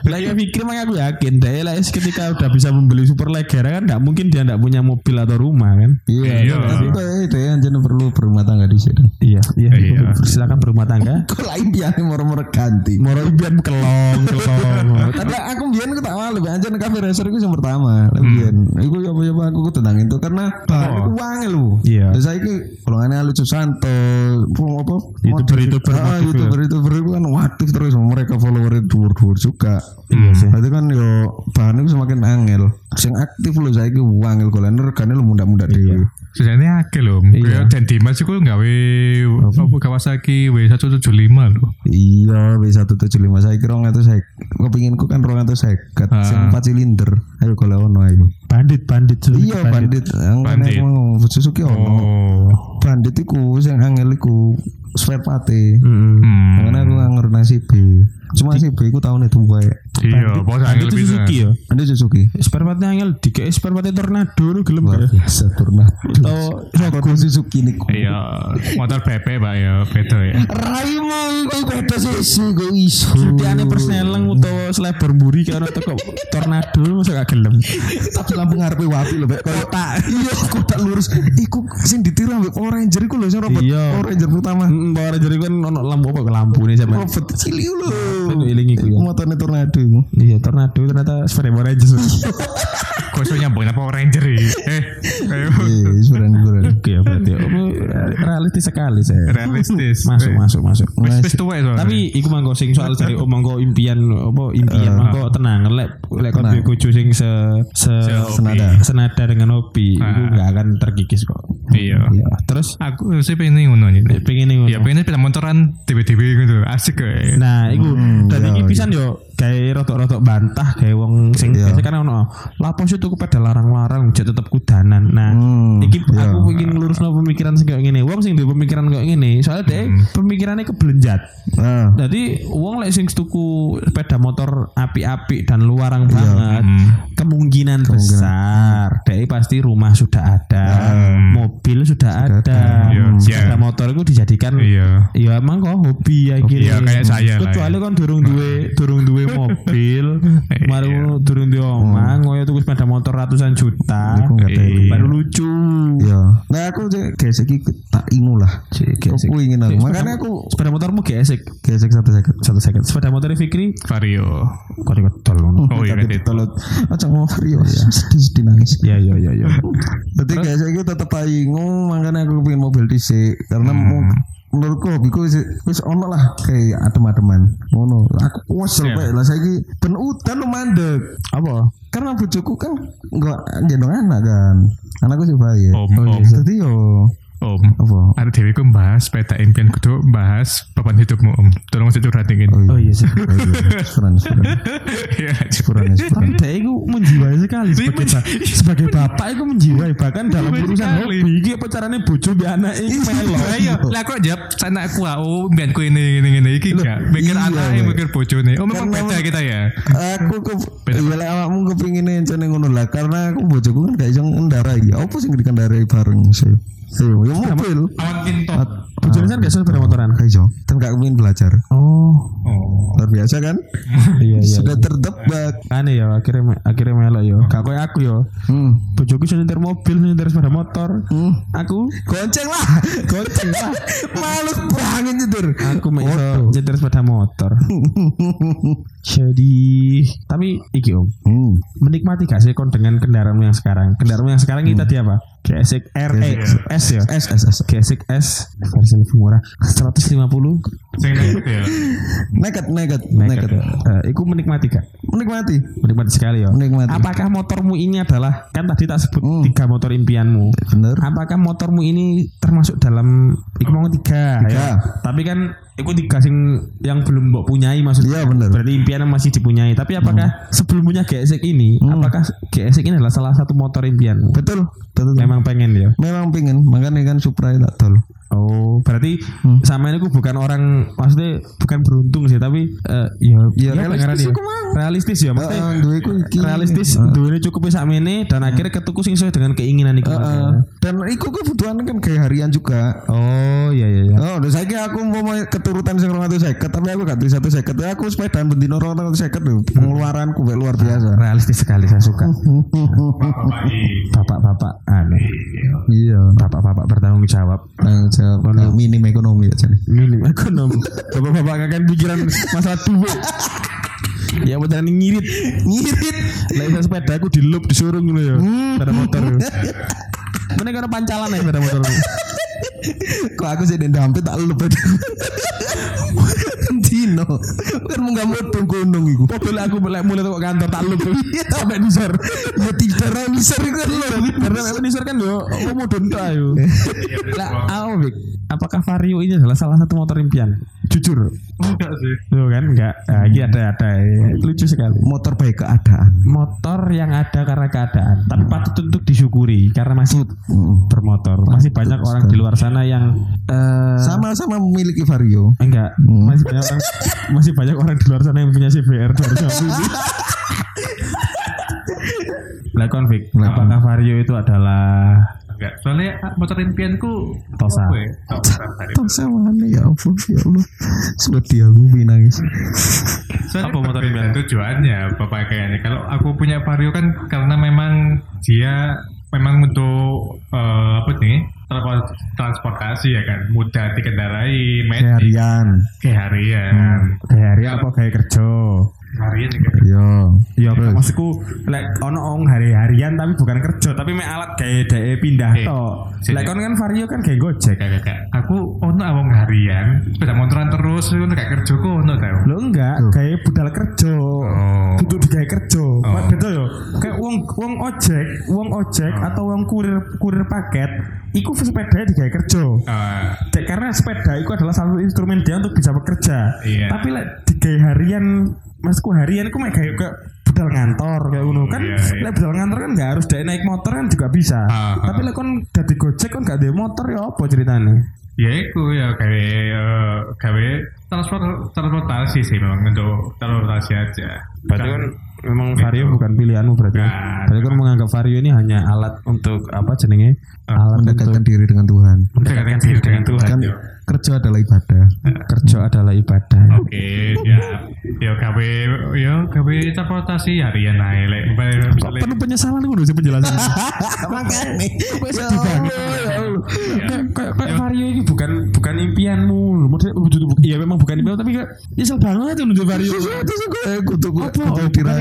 lah ya pikir makanya aku yakin dia lah ketika udah bisa membeli super leggera kan nggak mungkin dia nggak punya mobil atau rumah kan iya Iya. tapi kayak itu ya anjir perlu berumah tangga di situ iya iya, Iya. silakan berumah tangga kok lain biar moro-moro ganti moro impian kelong kelong Tapi aku biyen aku tak malu anjir nek cafe racer iku yang pertama. Biyen iku ya apa aku ku tentang itu karena iku wangel lho. Iya. Lah saiki golongane lucu santo, apa YouTuber-YouTuber Ah, motif ya. YouTuber-YouTuber iku kan aktif terus mereka follower dhuwur-dhuwur juga. Iya sih. Berarti kan yo bahan itu semakin angel. Sing aktif lho saiki wangel golane regane lu muda-muda dhewe. Sebenarnya akeh loh. Iya. Dan Dimas itu gawe apa Kawasaki W175 loh. Iya, B175 saya kira nggak tuh saya kepinginku kan ruang itu saya kat Ah. sing empat silinder. Ayo kalau ono ayo. bandit bandit Suzuki Iya bandit, yang Bandit. bandit. mau Suzuki ono. Oh. Bandit iku sing angel iku spare part e. Mm-mm. Hmm. Makanya aku ngerti si B. Cuma si B iku tahun itu bae. Iya, bos angel bisa. Suzuki ya Bandit Suzuki. spare partnya angel dikei spare partnya tornado lu gelem ya biasa turna. atau Aku Suzuki niku. Iya, motor PP pak ya, beda ya. Raimu iku beda sih gue iso. Setiane persneleng utawa selebar mburi kayak ono teko tornado masa gak gelem. Tapi lampu ngarepe wapi lho, Bek. Kotak. Iya, kotak lurus. Iku sing ditiru ambek Power Ranger iku lho sing robot Iya. Ranger pertama. Mm, Power Ranger iku kan ono lampu apa lampu nih sampe. Robot cilik lho. Itu iling iku ya. Motornya tornado iku. Iya tornado ternyata sepeda Power Ranger. Kok iso nyambungin apa Ranger ya? Eh, kayak Iya, sebenarnya sebenarnya. Oke ya berarti apa realistis sekali saya. realistis. Masuk masuk masuk. Wis tuwek soalnya. Tapi iku mangko sing soal cari oh mangko impian apa impian mangko tenang lek lek kon duwe bojo sing se se senada senada dengan hobi iku Ah. gak akan terkikis kok. Iya. Iya. Terus Aku sih pengen ngono nih. pengen nih. Ya pengen sepeda motoran tiba-tiba gitu. Asik kayak. Nah, iku Hmm, dan iya, iki iya. pisan yo kayak rotok-rotok bantah kayak wong sing Iya. kan ono lapos itu pada larang-larang jet tetep kudanan. Nah, Hmm, iki iya. aku pengen ngelurusno pemikiran sing kayak ngene. Wong sing duwe pemikiran kayak ngene, soalnya deh Hmm. pemikirannya kebelenjat. Jadi wong lek sing tuku sepeda motor api-api dan luarang Iya. banget, Hmm. kemungkinan, besar deh pasti rumah sudah ada, mobil sudah, ada, ada. Iya, sepeda iya. motor itu dijadikan Iya. ya emang kok hobi ya Iya, kayak saya kecuali ya. kan durung duwe durung duwe mobil baru Iya. durung duwe omah ngoyo tuku sepeda motor ratusan juta ada. Iya. baru lucu Iya. Nah aku gesek iki tak ingu lah. Aku ingin aku. Sepeda- Makanya aku sepeda motormu gesek gesek satu second. satu second sepeda motor Fikri Vario. kok diketol ngono Oh iya itu. Tolot. Aja mau Vario. Sedih-sedih nangis. ya ya ya ya Tapi gesek iki tetep ae ingu. Makanya aku pengen mobil dhisik karena Hmm. mau menurutku hobiku wis ono lah kayak adem-ademan. Ngono. Aku kesel Iya. bae lah saiki. Ben udan mandek. Apa? Karena bojoku kan enggak gendong anak kan. Anakku sih bayi Oh, om, jadi yo om. apa Ada dewi ku bahas sepeda impian kudu bahas papan hidupmu om. Tolong saya curhat dingin. oh iya sih Oh iya, sepuran, sepuran, Iya. sepuran, sepuran. tapi dia itu menjiwai sekali sebagai, ba- sebagai bapak itu menjiwai bahkan dalam Menjiwai urusan hobi iki apa caranya bojo bi anak iki melo Ayo, lah kok jawab sana aku ah, oh impianku ini ini ini iki enggak. Mikir iya, Mbak. mikir bojone. Oh memang beda kita ya. aku ke iya lek awakmu kepingin encen ngono lah karena aku bojoku kan gak iso ngendarai apa sing dikendarai bareng sih Ayo, ya mobil. Awan kintot. bojone kan gak suka sepeda motoran Gak iso, kan gak kepingin belajar. oh Oh. Luar biasa kan? iya iya Sudah tertebak. aneh ya akhirnya akhirnya melok yo gak koyo aku yo Hmm. bojoku nyetir mobil nyetir sepeda motor Hmm. aku Gonceng lah. Gonceng lah. Malu banget nyetir. aku mek iso nyetir sepeda motor jadi tapi iki om Hmm. menikmati gak sih kon dengan kendaraanmu yang sekarang kendaraanmu yang sekarang kita tadi apa Gesek R E S ya S S S. Gesek S versi lebih murah 150 Sing nekut ya. Nekat, nekat, Naked. nekat. Eh, Iku menikmati gak? Menikmati. Menikmati sekali ya. Menikmati. Apakah motormu ini adalah kan tadi tak sebut Hmm. tiga motor impianmu. Bener. Apakah motormu ini termasuk dalam iku mau tiga, Tiga. ya? Tapi kan iku tiga sing yang belum mbok punyai maksudnya. Iya, bener. Berarti impiannya masih dipunyai. Tapi apakah sebelum punya GSX ini, Hmm. apakah GSX ini adalah salah satu motor impianmu? Betul. Betul. Memang pengen ya. Memang pingin, makanya kan Supra tak tol. Oh, berarti Hmm. sama ini aku bukan orang maksudnya bukan beruntung sih, tapi eh, ya, Ya, ya, realistis ya. realistis ya, maksudnya Heeh, duweku iki. realistis duwe cukup sak mene dan akhirnya ketuku sing sesuai dengan keinginan iku. Heeh. Dan iku kebutuhan kan kayak harian juga. Oh, iya iya iya. Oh, saya aku mau keturutan sing 250 tapi aku gak bisa 150. Ya aku sepedaan bendino 250 lho. Pengeluaranku kayak luar biasa. Realistis sekali saya suka. Bapak-bapak aneh. Iya. Bapak-bapak bertanggung jawab. Tanggung jawab Kalau minim ekonomi ya jadi. Minim ekonomi. Bapak-bapak akan pikiran masalah duit. Ya beneran ngirit. Ngirit. Lah sepeda aku di loop disuruh ngono ya. Sepeda motor. Mana karo pancalan ya sepeda motor. Kok aku sih ndampet tak lupa. Dino. Kan mau gak mau gunung iku. Mobil aku mulai mulai tuh kantor tak loop. Sampai nisor. Ya tidak ra bisa iku lho. Karena memang nisor kan yo mau mudun tuh ayo. Lah, apa Bik? Apakah Vario ini adalah salah satu motor impian? Jujur. Enggak sih. Tuh kan enggak. Nah, ini ada ada. Lucu sekali. Motor baik keadaan. Motor yang ada karena keadaan, tapi patut untuk disyukuri karena masih Mm. bermotor. Masih banyak orang di luar sana yang eh Sama-sama memiliki Vario. enggak masih banyak orang masih banyak orang di luar sana yang punya CBR 250. Lah konflik, apakah Vario itu adalah Enggak. Soalnya ah, motor impianku Tosa. ya? Tosa. sama ya ampun ya Allah. Sedih aku nangis. Soalnya Apa motor impian? tujuannya bapak kayaknya. Kalau aku punya Vario kan karena memang dia memang untuk eh, apa nih transportasi ya kan mudah dikendarai, magic, Harian. kayak harian, kayak hari apa kayak kerja? Harian juga. Yo. Ya maksudku lek ono ong hari-harian tapi bukan kerja tapi mek alat kayak dhek pindah tok. sini. Lek kon kan Vario kan kayak Gojek. Kayak kayak aku oh ono awong harian sepeda motoran terus ngono gak kerja kok ono tau. Lo enggak, kayak budal kerja. Oh. Duduk di kayak kerja. Oh. Beda yo. Kayak uang uang ojek, uang ojek Oh. atau uang kurir kurir paket, iku sepeda di kayak kerja. Ah, Dek, karena sepeda itu adalah satu instrumen dia untuk bisa bekerja. Iya. Tapi lek di harian, masku harian aku mek kayak ke budal ngantor kayak ngono kan. Iya, iya. Lek budal ngantor kan nggak harus dia naik motor kan juga bisa. Ah, Tapi lek kon dadi gojek kon gak ada motor ya apa ceritanya? ya iku ya gawe gawe transport transportasi sih memang untuk transportasi aja. Berarti kan memang vario bukan pilihanmu berarti. kan? Bukan. Berarti kan menganggap vario ini hanya alat untuk apa jenenge? Alat mendekatkan untuk diri dengan Tuhan mendekatkan diri dengan Tuhan. kan. Kerja adalah ibadah kerja adalah ibadah. Oke, ya, ya gawe, ya gawe transportasi harian aja, lek misalnya Penuh penyesalan gue sih penjelasan. sedih banget. Kayak kayak vario ini bukan bukan impianmu. Maksudnya bu- iya memang bukan impian tapi kayak nyesel banget tuh nunggu vario. terus gue kutu kutu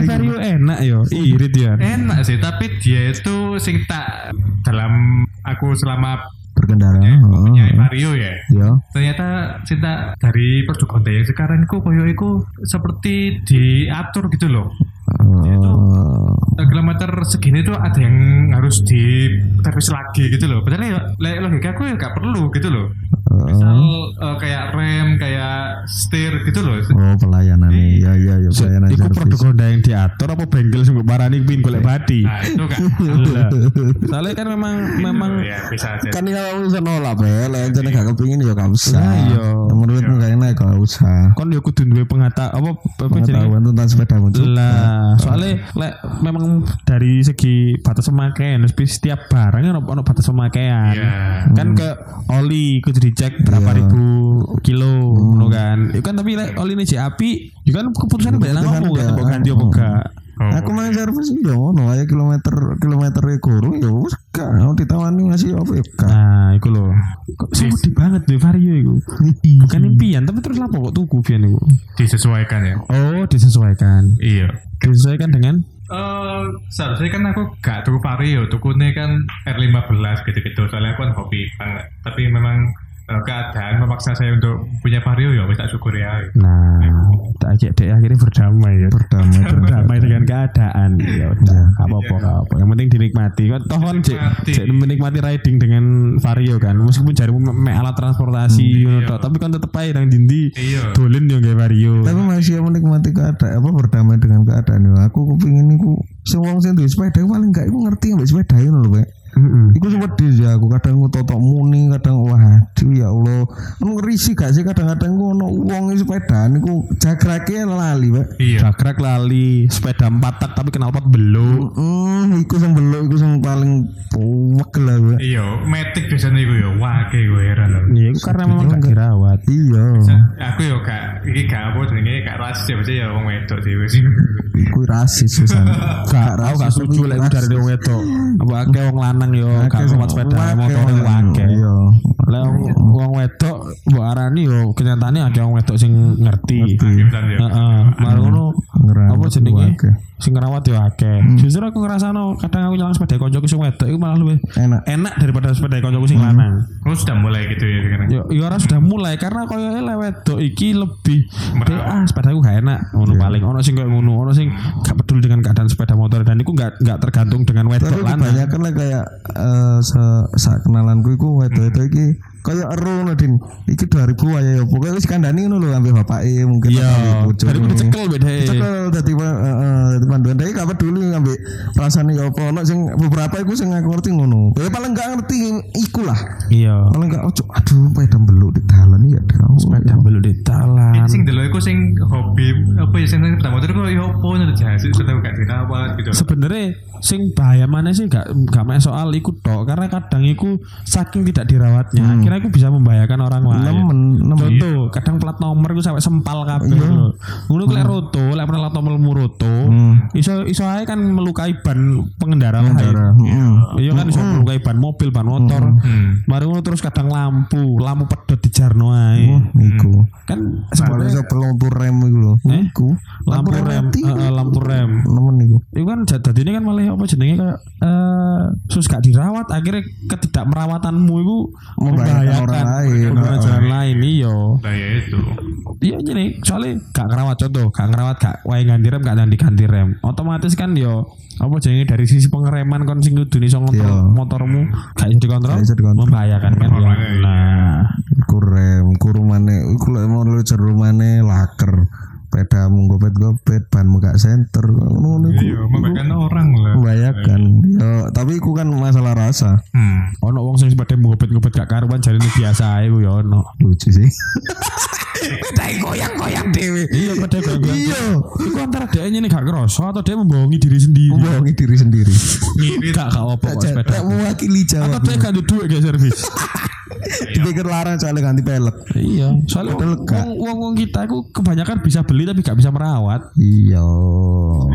vario enak yo. Irit ya. enak sih, tapi dia itu sing tak dalam aku selama berkendara oh, punya Mario ya. ya Ternyata cinta dari perjuangan yang sekarang itu koyo iku seperti diatur gitu loh. Oh, Eh, kilometer segini tuh ada yang harus di servis lagi gitu loh. Padahal ya logika aku ya gak perlu gitu loh. Misal eh, kayak rem, kayak setir gitu loh. oh pelayanan nih ya ya ya pelayanan Iku servis produk Honda yang diatur apa bengkel sing mbok parani pin golek badi. Nah itu kan. Soalnya kan memang memang ya bisa aja. kan kalau bisa nolak bel yang jadi gak kepingin ya gak usah Lah, iya. menurutmu gak enak gak usah kon yo kudu duwe pengata apa apa jenenge? pengetahuan tentang sepeda motor Lah, soalnya lek memang dari segi batas pemakaian, tapi setiap barang kan ono batas pemakaian. Iya. Kan ke oli kudu dicek berapa Iya. ribu kilo, ngono kan. Itu kan tapi lek oli ini api, itu kan keputusan Keputusan ngomong kan dia. mbok ganti apa Oh. Oh. Aku main servis ya ngono aja kilometer kilometer kurang ya wis gak mau ditawani ngasih apa ya gak Nah, itu loh. Kok sedih banget deh vario itu. Bukan impian, tapi terus apa kok tuku pian itu? Disesuaikan ya. Oh, disesuaikan. Iya. Disesuaikan dengan Eh, seharusnya kan aku gak tuku vario, tukune kan R15 gitu-gitu. Soalnya aku kan hobi banget. Tapi memang keadaan memaksa saya untuk punya vario ya, wis tak syukuri aja. Nah, tak ajak dek akhirnya berdamai ya. berdamai berdamai dengan keadaan. Ya udah apa apa apa yang penting dinikmati. Kan toh kan cek Dinikmati. cek menikmati riding dengan vario kan? Meskipun cari me alat transportasi ngono iya. tapi kan tetep aja nang dindi. Iya. dolen yo nggak vario. Tapi masih menikmati keadaan apa berdamai dengan keadaan ya aku iku sing wong sing duwe sepeda paling gak iku ngerti ambek sepeda lho Pak Mm-mm. Iku sempat di aku kadang aku totok muni kadang waduh ya Allah kan risih gak sih kadang-kadang ku ono wong iki sepedaan iku jagrake lali Pak Iya. Jagrak lali sepeda empat tak tapi knalpot belum Hmm, iku sing belok iku sing paling wegel lah Pak Iya, metik biasanya itu ya, wake gue heran loh. ya itu karena memang gak dirawat Iya Aku ya gak, ini gak apa, jenenge gak rasis ya, ya wong wedok sih. wis. Iku rasis Susan gak aku gak setuju lek iku dari wong wedok apa akeh wong lanang yo gak kuat sepeda motor akeh Iya Lah wong wedok mbok arani yo kenyataane ada wong wedok sing ngerti. Heeh. Baru ngono Ngerawat apa jenenge? akeh. Sing ngerawat yo akeh. Justru aku ngrasano kadang aku nyelang sepeda koncoku sing wedok iku malah luwih enak enak daripada sepeda koncoku sing lanang. Lu sudah mulai gitu ya sekarang? Yo yo ora sudah mulai karena koyo wedok iki lebih Merawat. "Dek, ah sepedaku gak enak ngono paling ono sing koyo ngono ono sing gak peduli dengan keadaan sepeda motor dan iku gak gak tergantung dengan wedok lanang. kebanyakan lah kayak eh se sak kenalanku iku wedo-wedo iki kayak ero Nadin iki 2000 aja ya pokoknya wis kandani ngono lho ambek bapake mungkin Iya, ambek dari dicekel beda. cekel dadi eh, eh, dadi panduan. Tapi gak peduli ambek rasane ya apa. Ono sing beberapa iku sing aku ngerti ngono. Ya paling gak ngerti iku lah. Iya. paling gak ojo aduh sepeda beluk di dalan ya dong Sepeda belum di talan. Ini sing dulu aku sing hobi apa ya sing sepeda motor kok ya apa nih jahit sudah gak dirawat gitu. sebenarnya sing bahaya mana sih gak gak main soal ikut tok. Karena kadang iku saking tidak dirawatnya. Akhirnya aku bisa membahayakan orang lain. Nemen nemen. Contoh kadang plat nomor iku sampai sempal kabeh lho ngono ku lek roto lek plat nomor roto iso iso ae kan melukai ban pengendara lain. Heeh iya kan iso melukai ban mobil ban motor. Hmm. mari ngono terus kadang lampu lampu pedot di jarno ae. Iku. Kan sebenarnya iso lampu rem iku lho. Eh? Iku. lampu rem. lampu rem. Nemen iku. itu kan jadi ini kan malah apa jenenge kayak eh sus gak dirawat akhirnya ketidakmerawatanmu itu membahayakan membahayakan orang lain. pengguna jalan lain iya Nah ya itu. iya gini soalnya gak ngerawat contoh gak ngerawat gak wae ganti rem gak ganti ganti rem otomatis kan yo apa jadi dari sisi pengereman kon sing kudu iso ngontrol Iya. motormu gak iso dikontrol membahayakan kan ya. Nah kurem kurumane iku lek mau lu jerumane laker pedamu gopet gopet ban gak senter ngono iku Iya, membahayakan orang lah. membahayakan yo tapi iku kan masalah rasa Hmm. ono wong sing sepeda ngopet-ngopet gak karuan jarine biasa ae ku ya ono lucu sih Dai goyang-goyang dewe. Iya, kode goyang. iya Iku antara dia ini gak kerasa atau dia membohongi diri sendiri. membohongi diri sendiri Ngirit. Gak gak apa kok sepeda. Gak mewakili Atau jawab dia gak ada duit kayak servis. Dipikir larang soalnya ganti pelek iya, soalnya wong wong kita itu kebanyakan bisa beli tapi gak bisa merawat. iya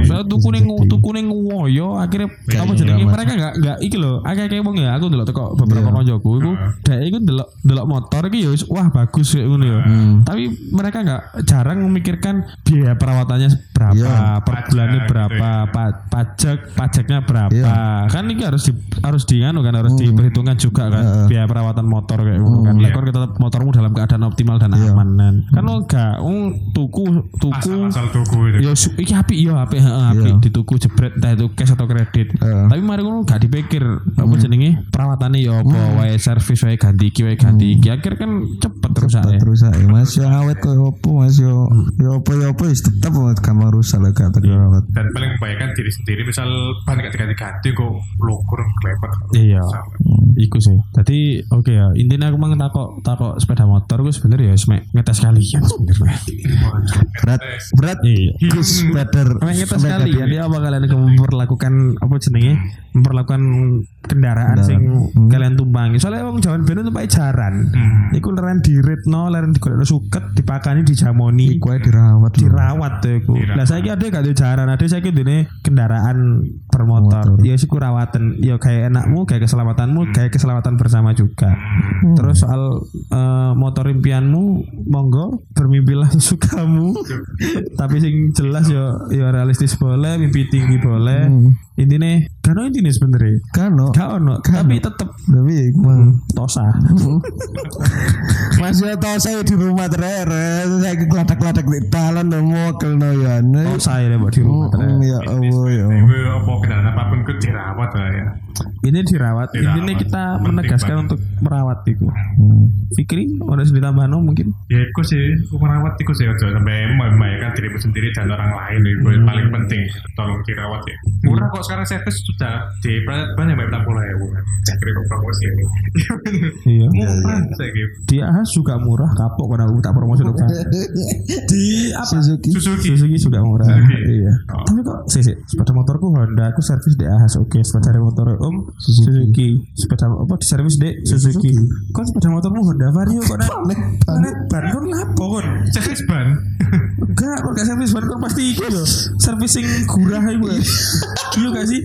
Soalnya tuku ning tuku ning ngoyo akhirnya apa jenenge mereka gak gak iki lho, akeh-akeh wong ya aku ndelok teko beberapa koncoku iku dhek iku ndelok ndelok motor iki ya wis, wah bagus kayak ngono ya. Tapi mereka gak jarang memikirkan biaya perawatannya berapa, Iya. per bulannya gitu berapa, pa- pajak pajaknya berapa. Iya. Kan ini harus di harus di anu kan harus diperhitungkan juga kan biaya perawatan motor kayak ngono kan. Lekor kita motormu dalam keadaan optimal dan aman kan. Kan lo gak wong tuku tuku Asal-asal tuku itu. Ya iki apik ya apik heeh apik dituku jebret entah itu cash atau kredit. Heeh. Tapi mari ngono gak dipikir apa jenenge perawatane ya apa wae servis wae ganti iki wae ganti iki. Akhir kan cepet terus ae. terus aja mas yo awet kok opo mas yo yo opo yo opo wis tetep gampang rusak lah gak terawat Dan paling membahayakan diri sendiri. Misal ban gak diganti-ganti kok lukur kelepet. Iya. Iku sih. Jadi oke ya intinya aku mang takok takok sepeda motor gue sebenarnya ya semek ngetes kalian sebenarnya. berat berat Iya. Gus better Emang kita sekali ya dia apa kalian memperlakukan apa jenenge memperlakukan kendaraan sing kalian tumpangi. Soalnya wong jaman ben tumpake jaran. Hmm. iku leren diritno leren digolekno suket dipakani dijamoni. Iku dirawat dirawat tuh iku. Lah saiki ada gak ada jaran. Ada saiki dene kendaraan bermotor. Ya sih rawatan ya kayak enakmu kayak keselamatanmu kayak keselamatan bersama juga. Terus soal eh, motor impianmu monggo bermimpilah sesukamu tapi sing jelas ya ya realistis boleh mimpi tinggi boleh. Intinya karena intinya sebenarnya. Kan no gak ono tapi tetep. Tapi ya mah tosa. Mas yo tau saya di rumah tere saya keladak-keladak di dalan no mokel no ya tosa ya buat di rumah ternyata. ya Allah ya apa kendaraan apa pun itu dirawat lah ya. ini dirawat. Dirawat. intinya kita menegaskan untuk merawat itu Fikri ada sedikit tambahan no, mungkin? Ya itu sih, aku merawat itu sih aja sampai membahayakan dirimu sendiri dan orang lain itu paling penting. Tolong dirawat ya. Murah kok sekarang servis sudah di banyak banyak enam puluh. Saya kira kok promosi ini. iya Murah kira. di Ahas juga murah kapok karena aku tak promosi dong di apa Suzuki Suzuki. Suzuki juga murah Suzuki. iya Oh. tapi kok sih sih sepeda motorku Honda aku servis di Ahas oke sepeda motor Om Suzuki, sepeda apa di servis di Suzuki kok sepeda motormu Honda Vario kok naik naik ban kok lapo kon Servis ban. enggak kok gak servis ban kok pasti iki lho. Servicing gurah iku. Ya. iya gak sih?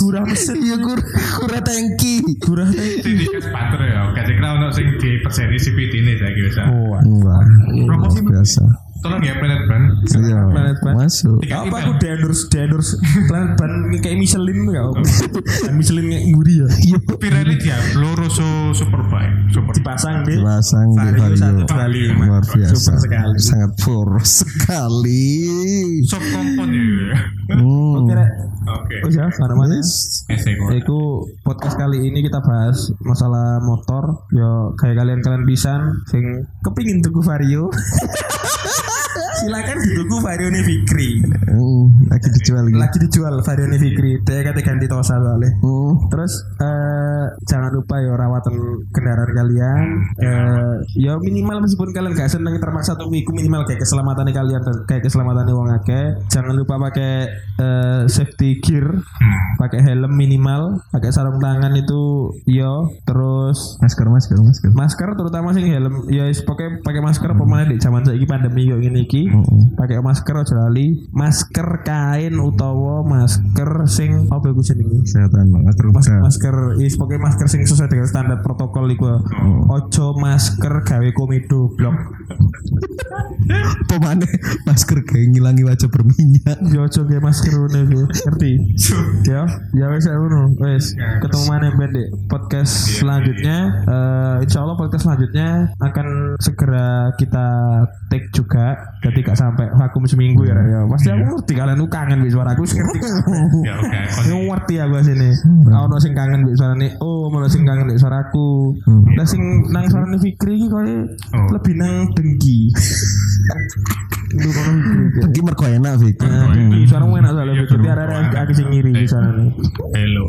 Gurah mesin. Iya kur kur tangki. Gurah Jadi kan banter ya. Kasih kira untuk sing di perseri CVT ini saya kira. oh enggak Promosi biasa Tolong ya planet ban. iya Planet Ban. masuk apa aku diendorse diendorse planet ban kayak Michelin tuh gak apa Ban Michelin kayak nguri ya Pirelli dia loro superbike. Super. dipasang deh dipasang di Vario kali luar biasa super sekali sangat poros sekali Soft kompon ya. hmm. kira Oke. oh ya mana mana. Iku podcast kali ini kita bahas masalah motor. Yo kayak kalian-kalian pisan sing kepingin tuku Vario. Silakan dituku Vario nih Fikri. Hmm, lagi dijual gitu Lagi dijual Vario nih Fikri. Dia kata ganti tosa soalnya. Hmm. Terus eh jangan lupa ya rawatan kendaraan kalian. Eh ya minimal meskipun kalian gak seneng terpaksa tuh iku minimal kayak keselamatan kalian kayak keselamatan wong akeh. Jangan lupa pakai eh, safety gear, pakai helm minimal, pakai sarung tangan itu yo. Terus masker masker masker masker terutama sih helm ya pakai pakai masker pemain di zaman saiki pandemi yo ini iki Mm-mm. pakai masker aja lali masker kain utawa masker sing apa iku jenenge kesehatan masker Mas, masker is pakai masker sing sesuai dengan standar protokol iku ojo masker gawe komedo blok Pemane masker kayak ngilangi wajah berminyak. Yo ojo kayak masker ngono iku. Ngerti? Ya, ya wes ya ngono. Wes, ketemu mana pendek podcast selanjutnya. Eh insya Allah podcast selanjutnya akan segera kita take juga. Jadi gak sampai vakum seminggu ya. Ya, pasti aku ngerti kalian tuh kangen bi suaraku wis ngerti. Ya oke. Aku ngerti aku sini. Ono sing kangen bi suarane. Oh, ono sing kangen bi suaraku. Lah sing nang suarane Fikri iki koyo Oh. lebih nang dengki. Pergi mergo enak. Nah, dengki suaramu enak soalnya Fikri. Tapi ada aku sing ngiri di suarane. Hello.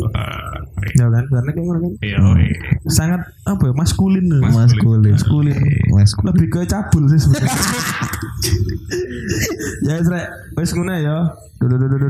Ya kan, karena kayak ngono kan. Iya. Sangat apa ya, maskulin. loh. Maskulin. Maskulin. Maskulin. Lebih ke cabul sih sebenarnya. ya, rek. wes ngono ya. Duh, duh, duh, duh.